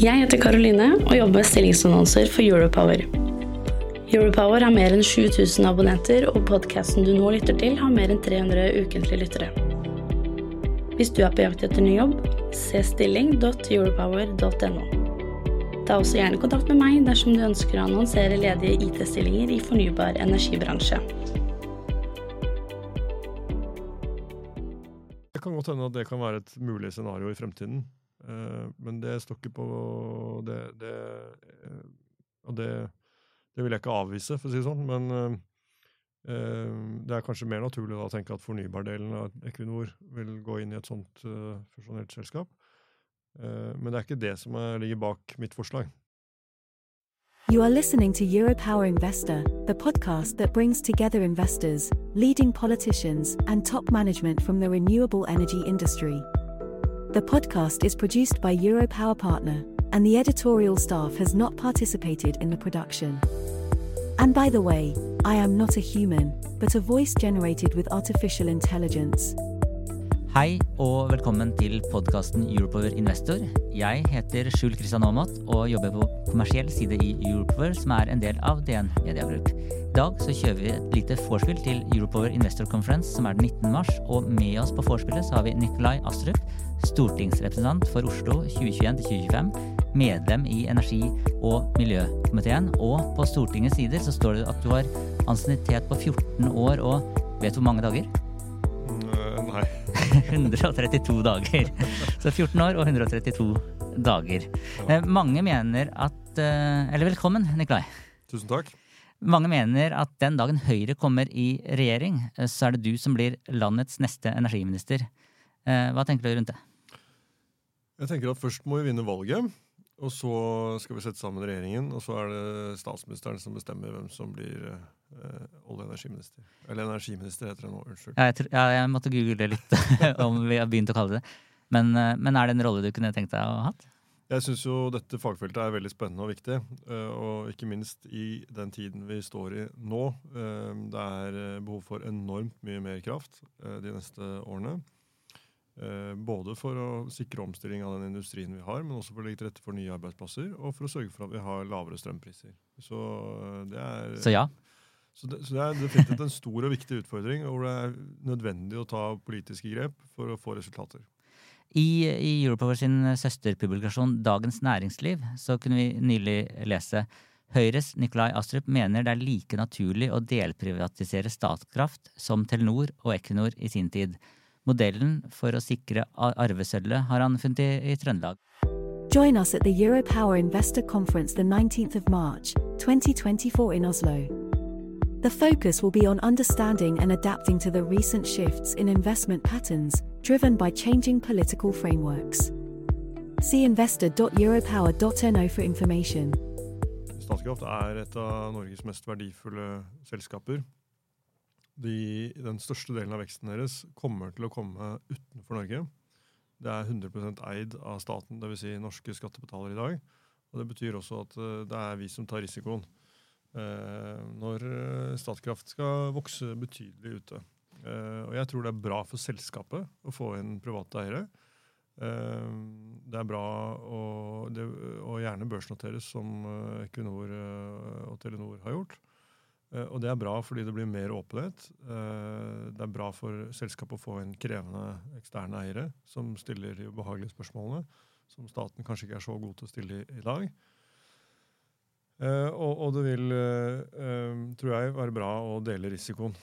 Jeg heter Karoline og jobber med stillingsannonser for Europower. Europower har mer enn 7000 abonnenter, og podkasten du nå lytter til, har mer enn 300 ukentlige lyttere. Hvis du er på jakt etter ny jobb, se stilling.europower.no. Ta også gjerne kontakt med meg dersom du ønsker å annonsere ledige IT-stillinger i fornybar energibransje. Det kan godt hende at det kan være et mulig scenario i fremtiden. Eh, men det står ikke på det, det, eh, Og det, det, vil jeg ikke avvise, for å si det sånn. Men eh, det er kanskje mer naturlig å tenke at fornybardelen av Equinor vil gå inn i et sånt fusjonert selskap. Men det er ikke det som ligger bak mitt forslag. You are listening to Europower Investor, the podcast that brings together investors, leading politicians, and top management from the renewable energy industry. The podcast is produced by Europower Partner, and the editorial staff has not participated in the production. And by the way, I am not a human, but a voice generated with artificial intelligence. Hei og velkommen til podkasten Europower Investor. Jeg heter Skjul Kristian Aamodt og jobber på kommersiell side i Europower, som er en del av DN Media Group. I dag så kjører vi et lite vorspiel til Europower Investor Conference, som er den 19. mars. Og med oss på vorspielet har vi Nikolai Astrup, stortingsrepresentant for Oslo 2021-2025, medlem i energi- og miljøkomiteen. Og på Stortingets sider så står det at du har ansiennitet på 14 år og vet hvor mange dager? 132 dager. Så 14 år og 132 dager. Eh, mange mener at eh, Eller velkommen, Nikolai. Tusen takk. Mange mener at den dagen Høyre kommer i regjering, eh, så er det du som blir landets neste energiminister. Hva tenker du rundt det? Jeg tenker at først må vi vinne valget. Og så skal vi sette sammen regjeringen, og så er det statsministeren som bestemmer hvem som blir eh, olje- og energiminister. Eller energiminister, heter det nå. Unnskyld. Ja, jeg, ja, jeg måtte google litt om vi har begynt å kalle det. Men, uh, men, er det en rolle du kunne tenkt deg å ha? Jeg syns jo dette fagfeltet er veldig spennende og viktig. Uh, og ikke minst i den tiden vi står i nå. det er behov for enormt mye mer kraft de neste årene. Eh, både for å sikre omstilling av den industrien vi har, men også for å legge til rette for nye arbeidsplasser, og for å sørge for at vi har lavere strømpriser. Så eh, det er, så ja? Så det, så det er definitivt en stor og viktig utfordring, hvor det er nødvendig å ta politiske grep for å få resultater. I, i Europower sin søsterpublikasjon Dagens Næringsliv så kunne vi nylig lese Høyres Nikolai Astrup mener det er like naturlig å delprivatisere Statkraft som Telenor og Equinor i sin tid. Modellen for å sikre arvesølvet har han funnet i, i Trøndelag. Join us at the Europower Investor Conference the 19th of March, 2024 in Oslo. The focus will be on understanding and adapting to the recent shifts in investment patterns driven by changing political frameworks. See investor.europower.no for information. Statkraft er et av Norges mest verdifulle selskaper. De, den største delen av veksten deres kommer til å komme utenfor Norge. Det er 100% eid av staten, dvs. Si norske skattebetalere i dag. Og Det betyr også at eh, det er vi som tar risikoen eh, når eh, Statkraft skal vokse betydelig ute. Og Jeg tror det er bra for selskapet å få inn private eiere. Det er bra å, det, å gjerne børsnoteres, som Equinor og Telenor har gjort. Eh, og det er bra fordi det blir mer åpenhet. Eh, det er bra for selskapet å få inn krevende eksterne eiere som stiller de ubehagelige spørsmålene, som staten kanskje ikke er så god til å stille i dag. Eh, og, det vil, tror jeg, være bra å dele risikoen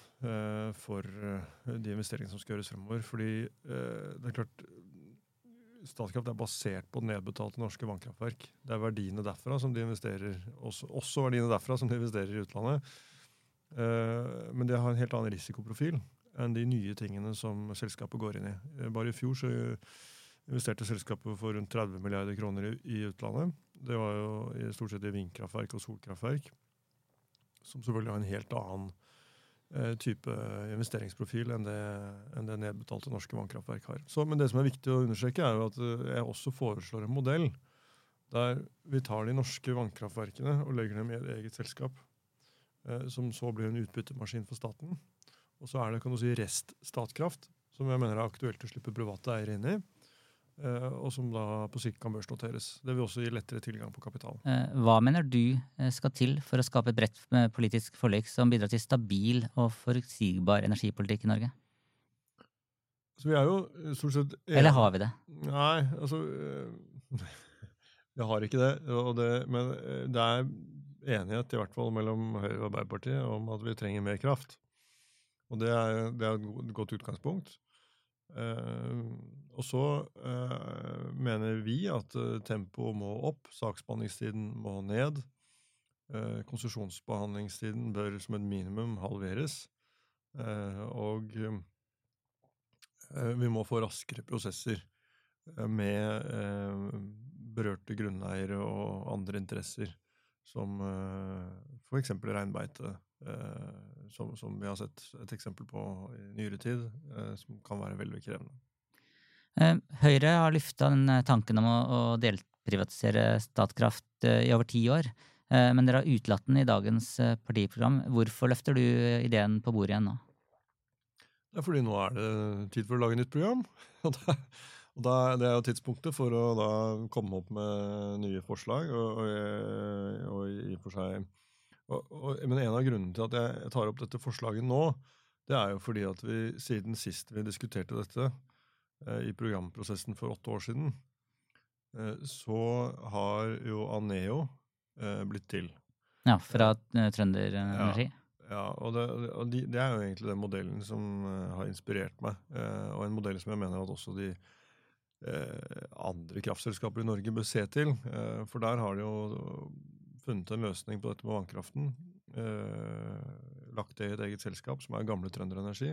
for de investeringene som skal gjøres fremover. Fordi det er klart Statkraft er basert på nedbetalte norske vannkraftverk. Det er verdiene derfra som de investerer, også, også verdiene derfra som de investerer i utlandet. Eh, men det har en helt annen risikoprofil enn de nye tingene som selskapet går inn i. Eh, bare i fjor så investerte selskapet for rundt 30 milliarder kroner i, utlandet. Det var jo stort sett i vindkraftverk og solkraftverk, som selvfølgelig har en helt annen eh, type investeringsprofil enn det, enn det, nedbetalte norske vannkraftverk har. Så, men det som er viktig å understreke, er jo at jeg også foreslår en modell der vi tar de norske vannkraftverkene og legger dem i et eget selskap. Eh, som så blir en utbyttemaskin for staten. Og så er det kan du si, rest Statkraft, som jeg mener er aktuelt å slippe private eiere inn i. eh, og som da på sikt kan børsnoteres. Det vil også gi lettere tilgang på kapital. Eh, Hva mener du skal til for å skape et bredt politisk forlik som bidrar til stabil og forutsigbar energipolitikk i Norge? Så vi er jo stort sett Eller har vi det? Nei, altså Vi har ikke det. Og det men det er enighet, i hvert fall mellom Høyre og Arbeiderpartiet, om at vi trenger mer kraft. Og det er, det er et godt utgangspunkt. Eh, og så eh, mener vi at eh, tempoet må opp, saksbehandlingstiden må ned. Eh, konsesjonsbehandlingstiden bør som et minimum halveres. Eh, og eh, vi må få raskere prosesser med berørte grunneiere og andre interesser, som uh, f.eks. reinbeite, eh, som, som vi har sett et eksempel på i nyere tid, eh, som kan være veldig krevende. Eh, Høyre har lufta den eh, tanken om å, å delprivatisere Statkraft eh, i over ti år, eh, men dere har utelatt den i dagens eh, partiprogram. Hvorfor løfter du eh, ideen på bordet igjen nå? Det er fordi nå er det tid for å lage nytt program. Og, da, og da, det er jo tidspunktet for å da komme opp med nye forslag. Og, og, og i og for seg Men en av grunnene til at jeg tar opp dette forslaget nå, det er jo fordi at vi siden sist vi diskuterte dette eh, i programprosessen for åtte år siden, eh, så har jo Aneo eh, blitt til. Ja, fra eh, Trønder Energi? Ja. Ja, og, det, og de, det er jo egentlig den modellen som eh, har inspirert meg, eh, og en modell som jeg mener at også de eh, andre kraftselskaper i Norge bør se til. Eh, for der har de jo funnet en løsning på dette med vannkraften. Eh, lagt det i et eget selskap, som er gamle Trønder Energi,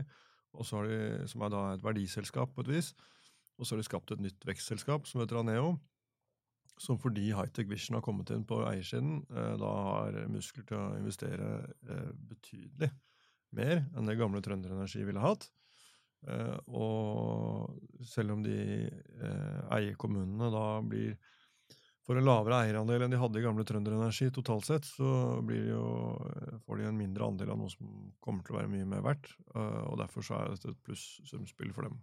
som er da et verdiselskap på et vis. Og så har de skapt et nytt vekstselskap som heter Aneo, som fordi Hightech Vision har kommet inn på eiersiden, eh, da har muskler til å investere eh, betydelig mer enn det gamle Trønder Energi ville hatt. Eh, og selv om de eh, eierkommunene da blir for en lavere eierandel enn de hadde i gamle Trønder Energi totalt sett, så blir de jo, eh, får de en mindre andel av noe som kommer til å være mye mer verdt. og derfor så er dette et plussumspill for dem.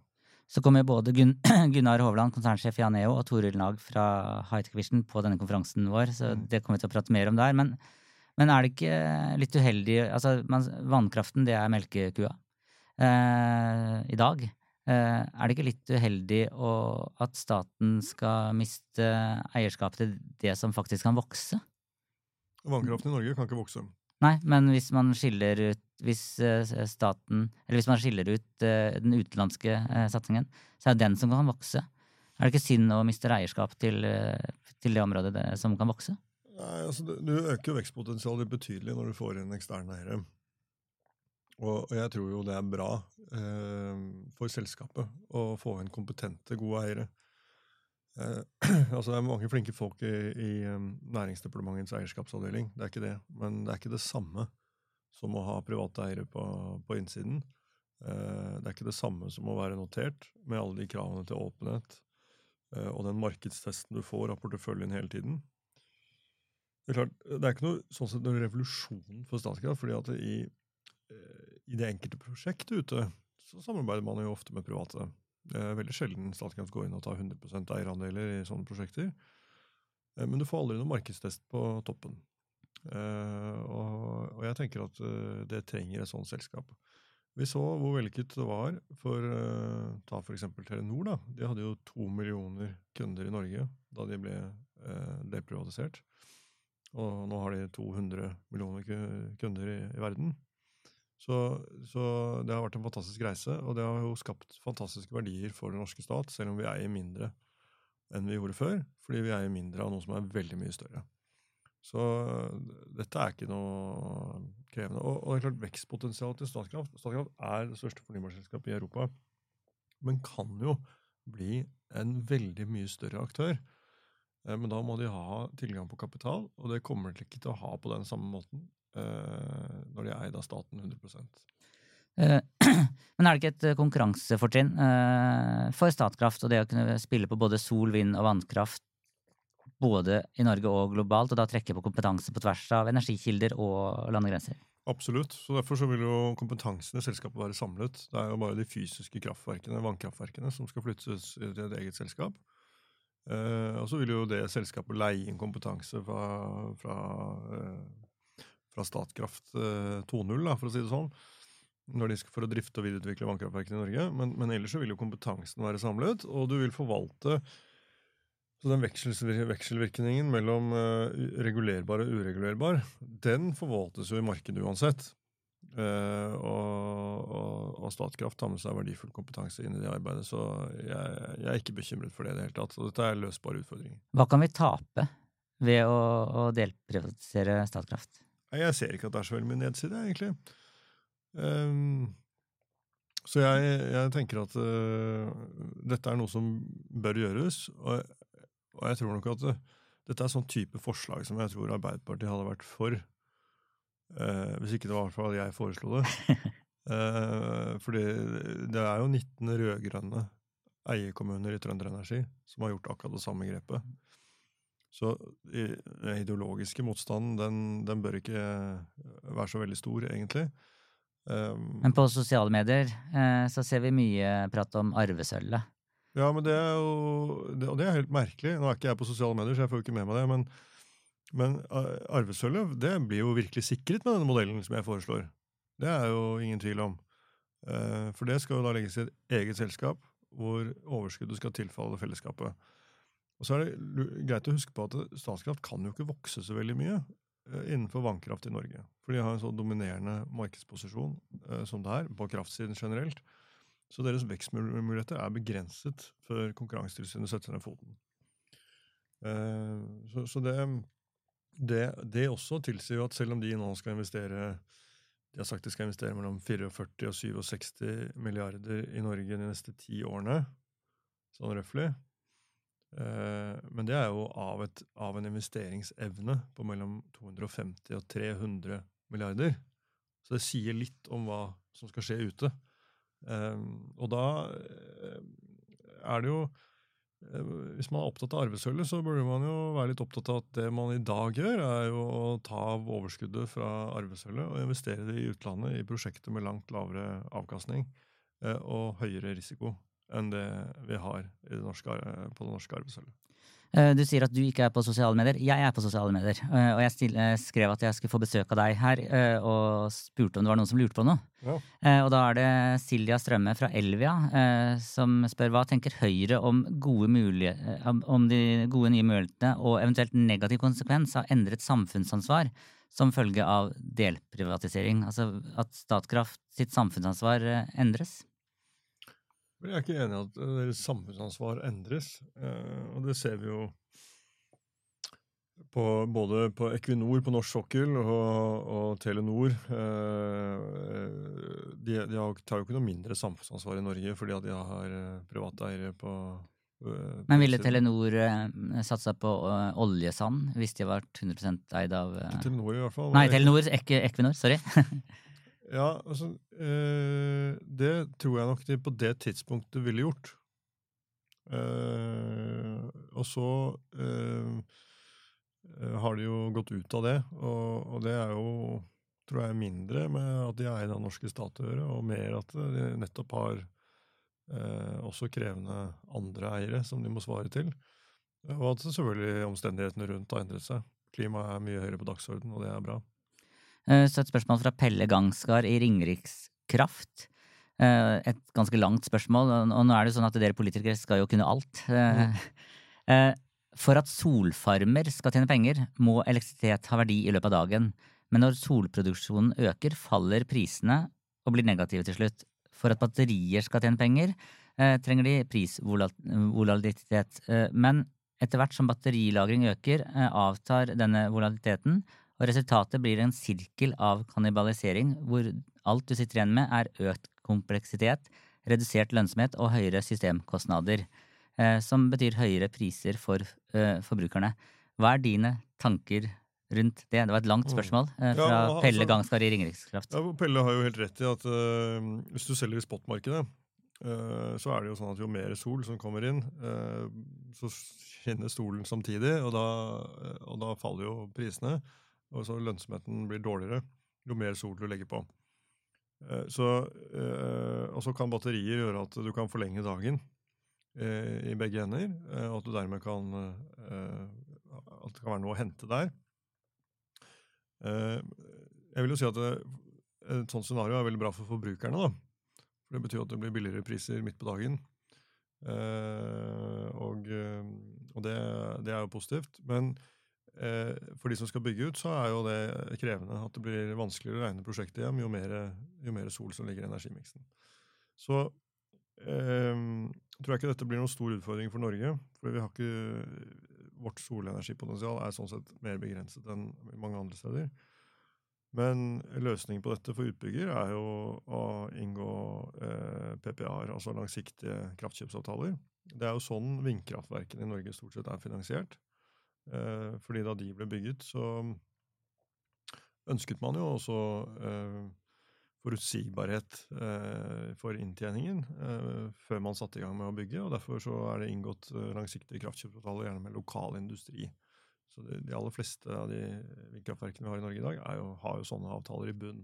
Så kommer både Gun Gunnar Hovland, konsernsjef i Aneo, og Toril Nag fra Hightech Vision på denne konferansen vår, så Mm. det kommer vi til å prate mer om der. Men, men er det ikke litt uheldig Altså, man, vannkraften, det er melkekua eh, i dag. Eh, er det ikke litt uheldig å, at staten skal miste eierskapet til det som faktisk kan vokse? Vannkraften i Norge kan ikke vokse. Nei, men hvis man skiller ut Hvis eh, staten Eller hvis man skiller ut eh, den utenlandske eh, satsingen, så er det den som kan vokse. Er det ikke synd å miste eierskap til, til det området det, som kan vokse? Nei, altså du øker vekstpotensialet betydelig når du får inn eksterne eiere. Og, jeg tror jo det er bra eh, for selskapet å få inn kompetente, gode eiere. Eh, altså Det er mange flinke folk i, i eh, Næringsdepartementets eierskapsavdeling, det er ikke det. Men det er ikke det samme som å ha private eiere på, på innsiden. Eh, det er ikke det samme som å være notert, med alle de kravene til åpenhet eh, og den markedstesten du får av porteføljen hele tiden. Det er klart, det er ikke noe, sånn sett noen revolusjon for Statkraft, fordi at i, i det enkelte prosjektet ute, så samarbeider man jo ofte med private. Det er veldig sjelden Statkraft går inn og tar 100% eierandeler i sånne prosjekter. Eh, Men du får aldri noen markedstest på toppen. Eh, og, jeg tenker at eh, det trenger et sånt selskap. Vi så hvor vellykket det var for eh, ta eksempel Telenor. da. De hadde jo to millioner kunder i Norge da de ble eh, deprivatisert. Og nå har de 200 millioner kunder i, i verden. Så, så det har vært en fantastisk reise, og det har jo skapt fantastiske verdier for den norske stat, selv om vi eier mindre enn vi gjorde før, fordi vi eier mindre av noe som er veldig mye større. Så dette er ikke noe krevende. Og, og det er klart vekstpotensialet til Statkraft Statkraft er det største fornybarselskapet i Europa, men kan jo bli en veldig mye større aktør. Eh, Men da må de ha tilgang på kapital, og det kommer de ikke til å ha på den samme måten når de er eid av staten 100 Eh, Men er det ikke et eh, konkurransefortrinn eh, for Statkraft og det å kunne spille på både sol, vind og vannkraft både i Norge og globalt, og da trekke på kompetanse på tvers av energikilder og landegrenser? Absolutt. så Derfor så vil jo kompetansen i selskapet være samlet. Det er jo bare de fysiske kraftverkene, vannkraftverkene som skal flyttes til et eget selskap. Eh, og så vil jo det selskapet leie inn kompetanse fra, fra, eh, fra Statkraft eh, 2.0, for å si det sånn, når de skal, for å drifte og videreutvikle vannkraftverkene i Norge. Men, men ellers vil jo kompetansen være samlet, og du vil forvalte så den vekselvirkningen mellom eh, regulerbar og uregulerbar, den forvaltes jo i markedet uansett. Uh, og, og, og Statkraft tar med seg verdifull kompetanse inn i det arbeidet, så jeg, jeg er ikke bekymret for det i det hele tatt. Og dette er løsbare utfordringer. Hva kan vi tape ved å, å delprivatisere Statkraft? Nei, Jeg ser ikke at det er så veldig mye nedside, egentlig. Um, så jeg, jeg tenker at uh, dette er noe som bør gjøres, og, og jeg tror nok at uh, dette er sånn type forslag som jeg tror Arbeiderpartiet hadde vært for, Uh, hvis ikke det var i hvert fall jeg foreslo det. Uh, fordi det er jo 19 rød-grønne eierkommuner i Trønder Energi som har gjort akkurat det samme grepet. Så den ideologiske motstanden, den, den bør ikke være så veldig stor, egentlig. Um, Men på sosiale medier eh, så ser vi mye prat om arvesølvet. ja, men det er jo det, Og det er helt merkelig. Nå er ikke jeg på sosiale medier, så jeg får jo ikke med meg det. Men, men uh, arvesølvet det blir jo virkelig sikret med denne modellen som jeg foreslår. Det er jo ingen tvil om. Eh, for det skal jo da legges i et eget selskap, hvor overskuddet skal tilfalle fellesskapet. Og så er det greit å huske på at Statskraft kan jo ikke vokse så veldig mye eh, innenfor vannkraft i Norge. For de har en så dominerende markedsposisjon eh, som det er, på kraftsiden generelt. Så deres vekstmuligheter er begrenset før Konkurransetilsynet setter ned foten. Eh, Så, så det, det, det også tilsier jo at selv om de nå skal investere De har sagt de skal investere mellom 44 og 67 milliarder i Norge de neste ti årene, sånn røftlig. Eh, Men det er jo av, et, av en investeringsevne på mellom 250 og 300 milliarder. Så det sier litt om hva som skal skje ute. Eh, Og da eh, er det jo Hvis man er opptatt av arvesølvet, så burde man jo være litt opptatt av at det man i dag gjør, er jo å ta av overskuddet fra arvesølvet og investere det i utlandet i prosjekter med langt lavere avkastning og høyere risiko enn det vi har i det norske, på det norske arvesølvet. Eh, Du sier at du ikke er på sosiale medier. Jeg er på sosiale medier. eh, Og jeg eh, skrev at jeg skulle få besøk av deg her, og spurte om det var noen som lurte på noe. Ja. Eh, Og da er det Silja Strømme fra Elvia eh, som spør hva tenker Høyre om, gode mulige, om- de gode nye mulighetene og eventuelt negativ konsekvens av endret samfunnsansvar som følge av delprivatisering? Altså at Statkraft sitt samfunnsansvar endres? Men jeg er ikke enig i at eh, deres samfunnsansvar endres, eh, og det ser vi jo på, både på Equinor på norsk sokkel og, og Telenor. Eh, de, de har, tar jo ikke noe mindre samfunnsansvar i Norge fordi at de har private eiere på Men ville. Telenor satsa på oljesand hvis de var 100 eid av Telenor, i hvert fall. Nei, Telenor, Equinor. Sorry. Ja, altså eh, Det tror jeg nok de på det tidspunktet ville gjort. Eh, og så eh, har de jo gått ut av det, og, og det er jo tror jeg mindre med at de er eid av norske stat å gjøre, og mer at de nettopp har eh, også krevende andre eiere som de må svare til. Og at selvfølgelig omstendighetene rundt har endret seg. Klimaet er mye høyere på dagsorden, og det er bra. Eh, Så et spørsmål fra Pelle Gangsgard i Ringerikskraft. Eh, Et ganske langt spørsmål, og nå er det sånn at dere politikere skal jo kunne alt. Eh, For at solfarmer skal tjene penger, må elektrisitet ha verdi i løpet av dagen. Men når solproduksjonen øker, faller prisene og blir negative til slutt. For at batterier skal tjene penger, trenger de prisvolatilitet. Eh, Men etter hvert som batterilagring øker, avtar denne volatiliteten, og resultatet blir en sirkel av kannibalisering, hvor alt du sitter igjen med, er økt kompleksitet, redusert lønnsomhet og høyere systemkostnader. Eh, som betyr høyere priser for eh, forbrukerne. Hva er dine tanker rundt det? Det var et langt Mm. spørsmål fra Ja, altså- Pelle Gangskar i Ringerikskraft. Ja, Pelle har jo helt rett i at uh, hvis du selger i spotmarkedet, uh, så er det jo sånn at jo mer sol som kommer inn, uh, så skinner stolen samtidig, og da, eh, og da faller jo prisene. Og så lønnsomheten blir dårligere jo mer sol du legger på. Eh, så, eh, og så kan batterier gjøre at du kan forlenge dagen. eh, i begge ender, eh, og at du dermed kan At det kan være noe å hente der. Jeg vil jo si at et sånt scenario er veldig bra for forbrukerne. da. For Det betyr at det blir billigere priser midt på dagen. Og, og det, det, er jo positivt. Men for de som skal bygge ut, så er jo det krevende. At det blir vanskeligere å regne prosjektet hjem jo mer, jo mer sol som ligger i energimiksen. Så eh, tror jeg ikke dette blir noen stor utfordring for Norge. For vi har ikke, vårt solenergipotensial er sånn sett mer begrenset enn mange andre steder. Men løsningen på dette for utbygger er jo å inngå eh, PPA-er, altså langsiktige kraftkjøpsavtaler. Det er jo sånn vindkraftverkene i Norge stort sett er finansiert. Eh, fordi da de ble bygget, så ønsket man jo også eh, forutsigbarhet eh, for inntjeningen før man satte i gang med å bygge. og Derfor så er det inngått langsiktige kraftkjøpsavtaler, gjerne med lokal industri. Så de, aller fleste av de vindkraftverkene vi har i Norge i dag, jo, har jo sånne avtaler i bunn.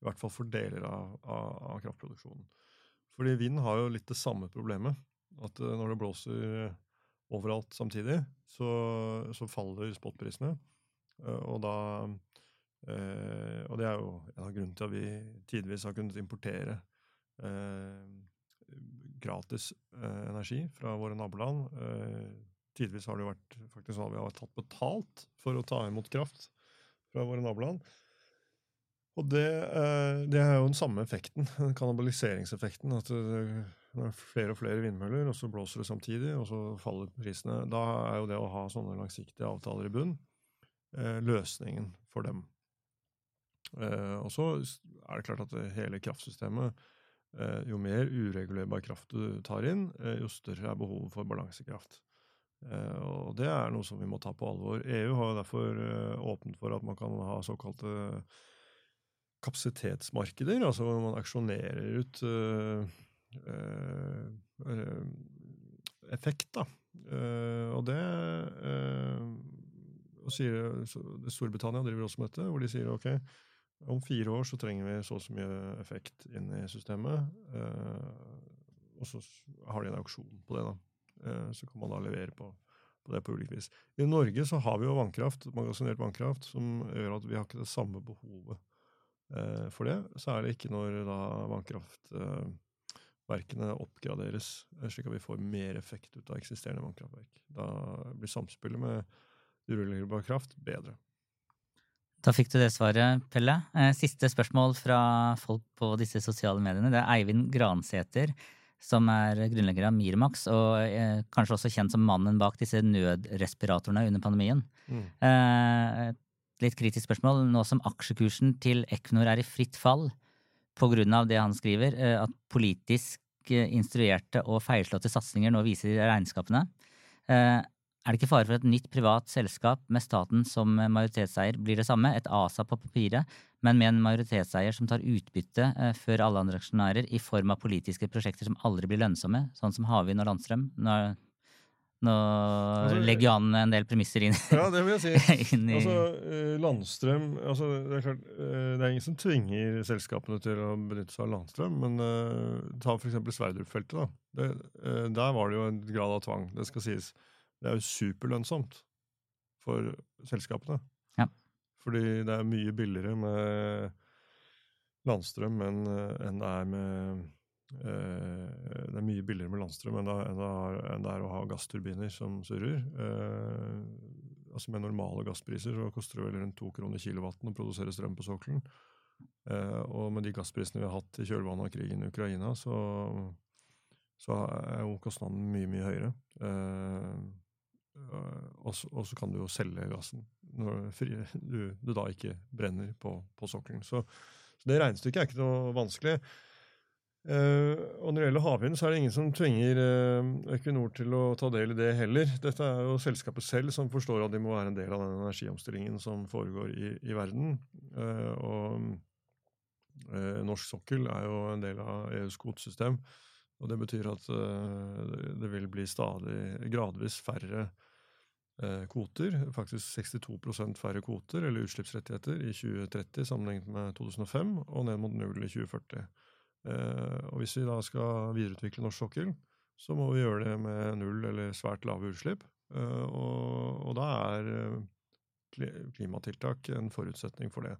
I hvert fall for deler av, av, av, kraftproduksjonen. Fordi vind har jo litt det samme problemet. At når det blåser overalt samtidig, så, så faller spotprisene. Uh, og da uh, Og det er jo en av grunnene til at vi tidvis har kunnet importere gratis energi fra våre naboland Tidvis har det jo vært faktisk sånn at vi har tatt betalt for å ta imot kraft fra våre naboland. Og det, eh, det er jo den samme effekten, kannibaliseringseffekten. At det, er flere og flere vindmøller, og så blåser det samtidig, og så faller prisene. Da er jo det å ha sånne langsiktige avtaler i bunn eh, løsningen for dem. Eh, og så er det klart at hele kraftsystemet Jo mer uregulerbar kraft du tar inn, jo større er behovet for balansekraft. Eh, og det er noe som vi må ta på alvor. EU har derfor eh, åpnet for at man kan ha såkalte kapasitetsmarkeder, altså hvor man aksjonerer ut effekt, da. Uh, og det uh, og sier, Storbritannia driver også med dette, hvor de sier ok, om fire år så trenger vi så og så mye effekt inn i systemet. og så har de en auksjon på det, da. Eh, så kan man da levere på, på det på ulikt vis. I Norge så har vi jo vannkraft, magasinert vannkraft, som gjør at vi har ikke det samme behovet eh, for det. Særlig ikke når da vannkraftverkene oppgraderes, eh, slik at vi får mer effekt ut av eksisterende vannkraftverk. Da blir samspillet med uregulerbar kraft bedre. Da fikk du det svaret, Pelle. Siste spørsmål fra folk på disse sosiale mediene. Det er Eivind Gransæter som er grunnlegger av Mirmax, og eh, kanskje også kjent som mannen bak disse nødrespiratorene under pandemien. Mm. Eh, litt kritisk spørsmål. Nå som aksjekursen til Equinor er i fritt fall på grunn av det han skriver, eh, at politisk eh, instruerte og feilslåtte satsinger nå viser regnskapene, eh, er det ikke fare for at et nytt privat selskap med staten som majoritetseier blir det samme, et ASA på papiret, men med en majoritetseier som tar utbytte før alle andre aksjonærer i form av politiske prosjekter som aldri blir lønnsomme, sånn som havvind og landstrøm? Nå, nå altså, legger jo han en del premisser inn. Ja, det vil jeg si. i... Altså, eh, landstrøm altså, det, er klart, eh, det er ingen som tvinger selskapene til å benytte seg av landstrøm, men uh, ta f.eks. Sverdrup-feltet. Uh, der var det jo en grad av tvang, det skal sies. Det er jo superlønnsomt for selskapene. Ja. Fordi det er mye billigere med landstrøm enn, enn det er med Det er mye billigere med landstrøm enn det, er, å ha gassturbiner som surrer. Eh, altså Med normale gasspriser så koster det vel rundt to kroner kilowatten å produsere strøm på sokkelen. Eh, og med de gassprisene vi har hatt i kjølvannet av krigen i Ukraina, så, så er jo kostnaden mye, mye høyere. Eh, Eh, og så, kan du jo selge gassen når du, du da ikke brenner på, på sokkelen. Så, så, det regnestykket er ikke noe vanskelig. Uh, og når det gjelder havvind, så er det ingen som tvinger uh, Equinor til å ta del i det heller. Dette er jo selskapet selv som forstår at de må være en del av den energiomstillingen som foregår i, i verden. Uh, og norsk sokkel er jo en del av EUs kvotesystem. Og det betyr at det vil bli stadig gradvis færre kvoter, faktisk 62% færre kvoter eller utslippsrettigheter i 2030 sammenlignet med 2005, og ned mot null i 2040. Eh, og hvis vi da skal videreutvikle norsk sokkel, så må vi gjøre det med null eller svært lave utslipp. Eh, og, og da er eh, klimatiltak en forutsetning for det.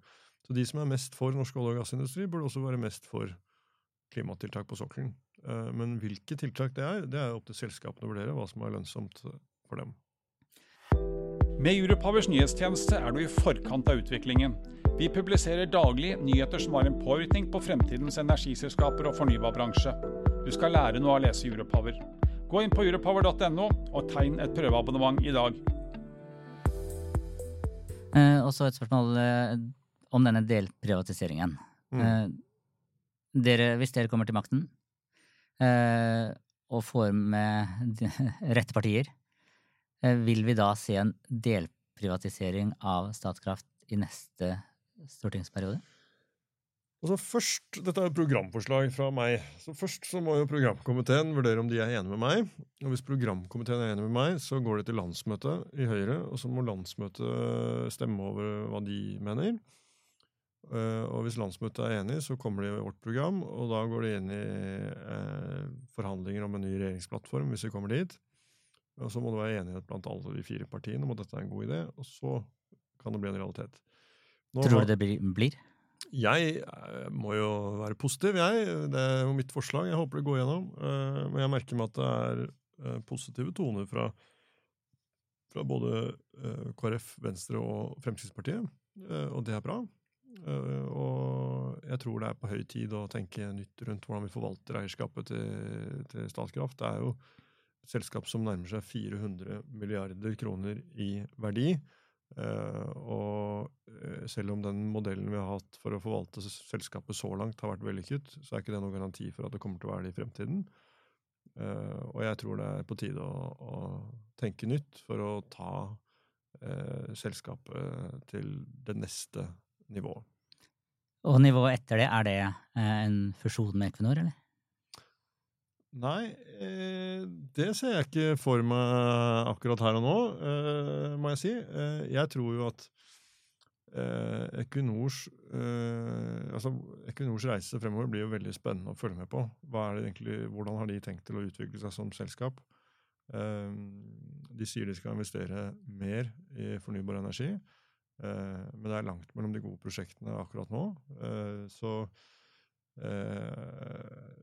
Så de som er mest for norsk olje- og gassindustri, burde også være mest for klimatiltak på sokkelen. Men hvilke tiltak det er, det er opp til selskapene å vurdere hva som er lønnsomt for dem. Med Europowers nyhetstjeneste er du i forkant av utviklingen. Vi publiserer daglig nyheter som har en påvirkning på fremtidens energiselskaper og fornybarbransje. Du skal lære noe av å lese Europower. Gå inn på europower.no og tegn et prøveabonnement i dag. Eh, og så et spørsmål eh, om denne delprivatiseringen. Mm. Eh, dere, hvis dere kommer til makten eh, og får med rette partier, eh, vil vi da se en delprivatisering av Statkraft i neste stortingsperiode? Altså først, Dette er programforslag fra meg. så Først så må jo programkomiteen vurdere om de er enige med meg. og Hvis programkomiteen er enig med meg, så går det til landsmøtet i Høyre. Og så må landsmøtet stemme over hva de mener. Eh, Og hvis landsmøtet er enig, så kommer de i vårt program. Og da går de inn i eh, forhandlinger om en ny regjeringsplattform, hvis vi kommer dit. Og så må det være enighet blant alle de fire partiene om at dette er en god idé. Og så kan det bli en realitet. Nå Tror du det blir? blir? jeg eh, må jo være positiv, jeg. Det er jo mitt forslag. Jeg håper det går gjennom. Eh, Men jeg merker meg at det er eh, positive toner fra, fra både KrF, Venstre og Fremskrittspartiet, og det er bra. Og jeg tror det er på høy tid å tenke nytt rundt hvordan vi forvalter eierskapet til, til Statkraft. Det er jo et selskap som nærmer seg 400 milliarder kroner i verdi. Eh, og eh, selv om den modellen vi har hatt for å forvalte selskapet så langt har vært vellykket, så er ikke det noen garanti for at det kommer til å være det i fremtiden. Eh, og jeg tror det er på tide å, å tenke nytt for å ta selskapet til det neste nivået. Og nivået etter det, er det en fusjon med Equinor, eller? Nei, eh, det ser jeg ikke for meg akkurat her og nå, eh, må jeg si. Eh, jeg tror jo at Equinors, altså Equinors reise fremover blir jo veldig spennende å følge med på. Egentlig, hvordan har de tenkt til å utvikle seg som selskap? De sier de skal investere mer i fornybar energi, men det er langt mellom de gode prosjektene akkurat nå. Så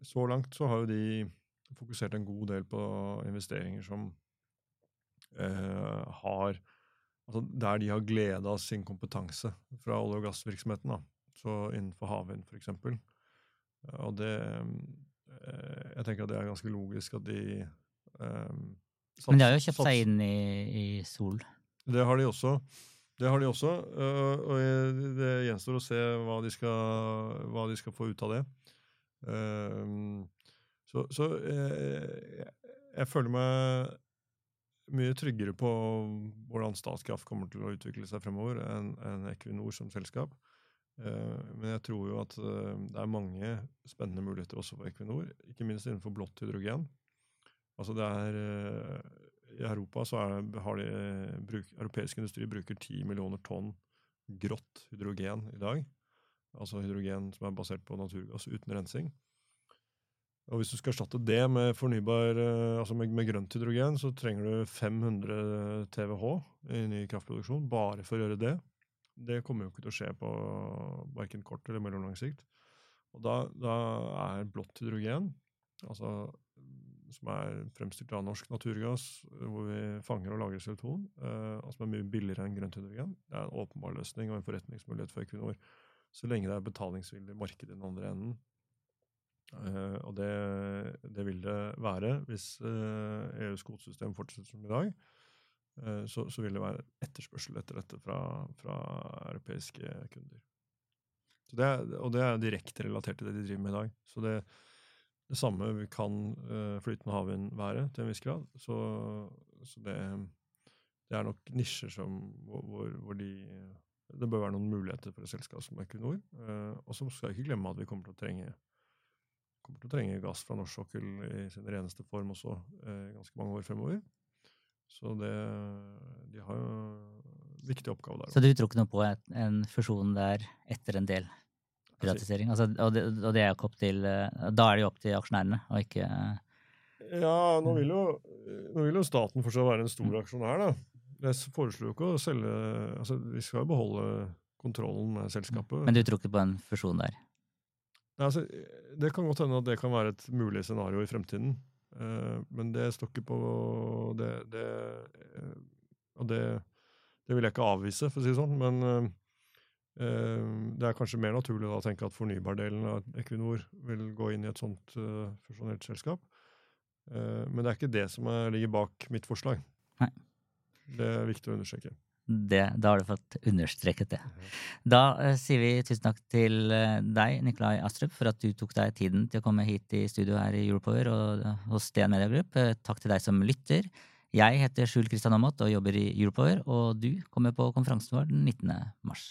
så langt så har jo de fokusert en god del på investeringer som eh, har Altså der de har glede av sin kompetanse fra olje- og gassvirksomheten. da. Så innenfor havvind, eksempel. Og det eh, Jeg tenker at det er ganske logisk at de eh, Men de har jo sats- kjøpt sats- seg inn i, i Sol. det har de også. Det har de også, øh, og det gjenstår å se hva de skal, hva de skal få ut av det. Ehm, Så, så eh, jeg, jeg føler meg mye tryggere på hvordan Statkraft kommer til å utvikle seg fremover enn en Equinor som selskap. Eh, Men jeg tror jo at eh, det er mange spennende muligheter også for Equinor, ikke minst innenfor blått hydrogen. Altså det er eh, I Europa så er, har de bruk, Europeisk industri bruker 10 millioner tonn grått hydrogen i dag. Altså hydrogen som er basert på naturgass uten rensing. Og hvis du skal erstatte det med fornybar, eh, altså med, med grønt hydrogen, så trenger du 500 TWh i ny kraftproduksjon bare for å gjøre det. Det kommer jo ikke til å skje på verken kort eller mellomlang sikt. Og da, da er blått hydrogen, altså som er fremstilt av norsk naturgass, hvor vi fanger og lagrer CO2, eh, og som er mye billigere enn grønt hydrogen, det er en åpenbar løsning og en forretningsmulighet for Equinor. Så lenge det er betalingsvillig marked i den andre enden. Eh, og det, det vil det være hvis eh, EUs kvotesystem fortsetter som i dag. Så, så vil det være etterspørsel etter dette fra, fra europeiske kunder. Det er, og det er direkte relatert til det de driver med i dag. Så det, det samme kan eh, flytende havvind være, til en viss grad. Så, så det, det er nok nisjer som, hvor, hvor, de Det bør være noen muligheter for et selskap som Equinor. Eh, og så skal jeg ikke glemme at vi kommer til å trenge kommer til å trenge gass fra norsk sokkel i sin reneste form også eh, ganske mange år fremover. Så det, de har jo viktig oppgave der. Så du tror ikke noe på en fusjon der etter en del privatisering? Altså, og, det, og det er jo ikke opp til eh, Da er det jo opp til aksjonærene, og ikke Ja, nå vil, jo, nå vil jo staten fortsatt være en stor aksjonær, da. Jeg foreslår jo ikke å selge altså Vi skal jo beholde kontrollen med selskapet. Men du tror ikke på en fusjon der? Nei, altså, det kan godt hende at det kan være et mulig scenario i fremtiden. Eh, men det står ikke på det, det, eh, Og det, det vil jeg ikke avvise, for å si det sånn. Men eh, eh, det er kanskje mer naturlig da å tenke at fornybardelen av Equinor vil gå inn i et sånt uh, fusjonert selskap. Eh, men det er ikke det som er, ligger bak mitt forslag. Nei. Det er viktig å understreke. Det, da har du fått understreket det. Da eh, sier vi tusen takk til eh, deg, Nikolai Astrup, for at du tok deg tiden til å komme hit i studio her i Europower og eh, hos DN Media Group. Eh, Takk til deg som lytter. Jeg heter Skjul Kristian Aamodt og jobber i Europower, og du kommer på konferansen vår den 19. mars.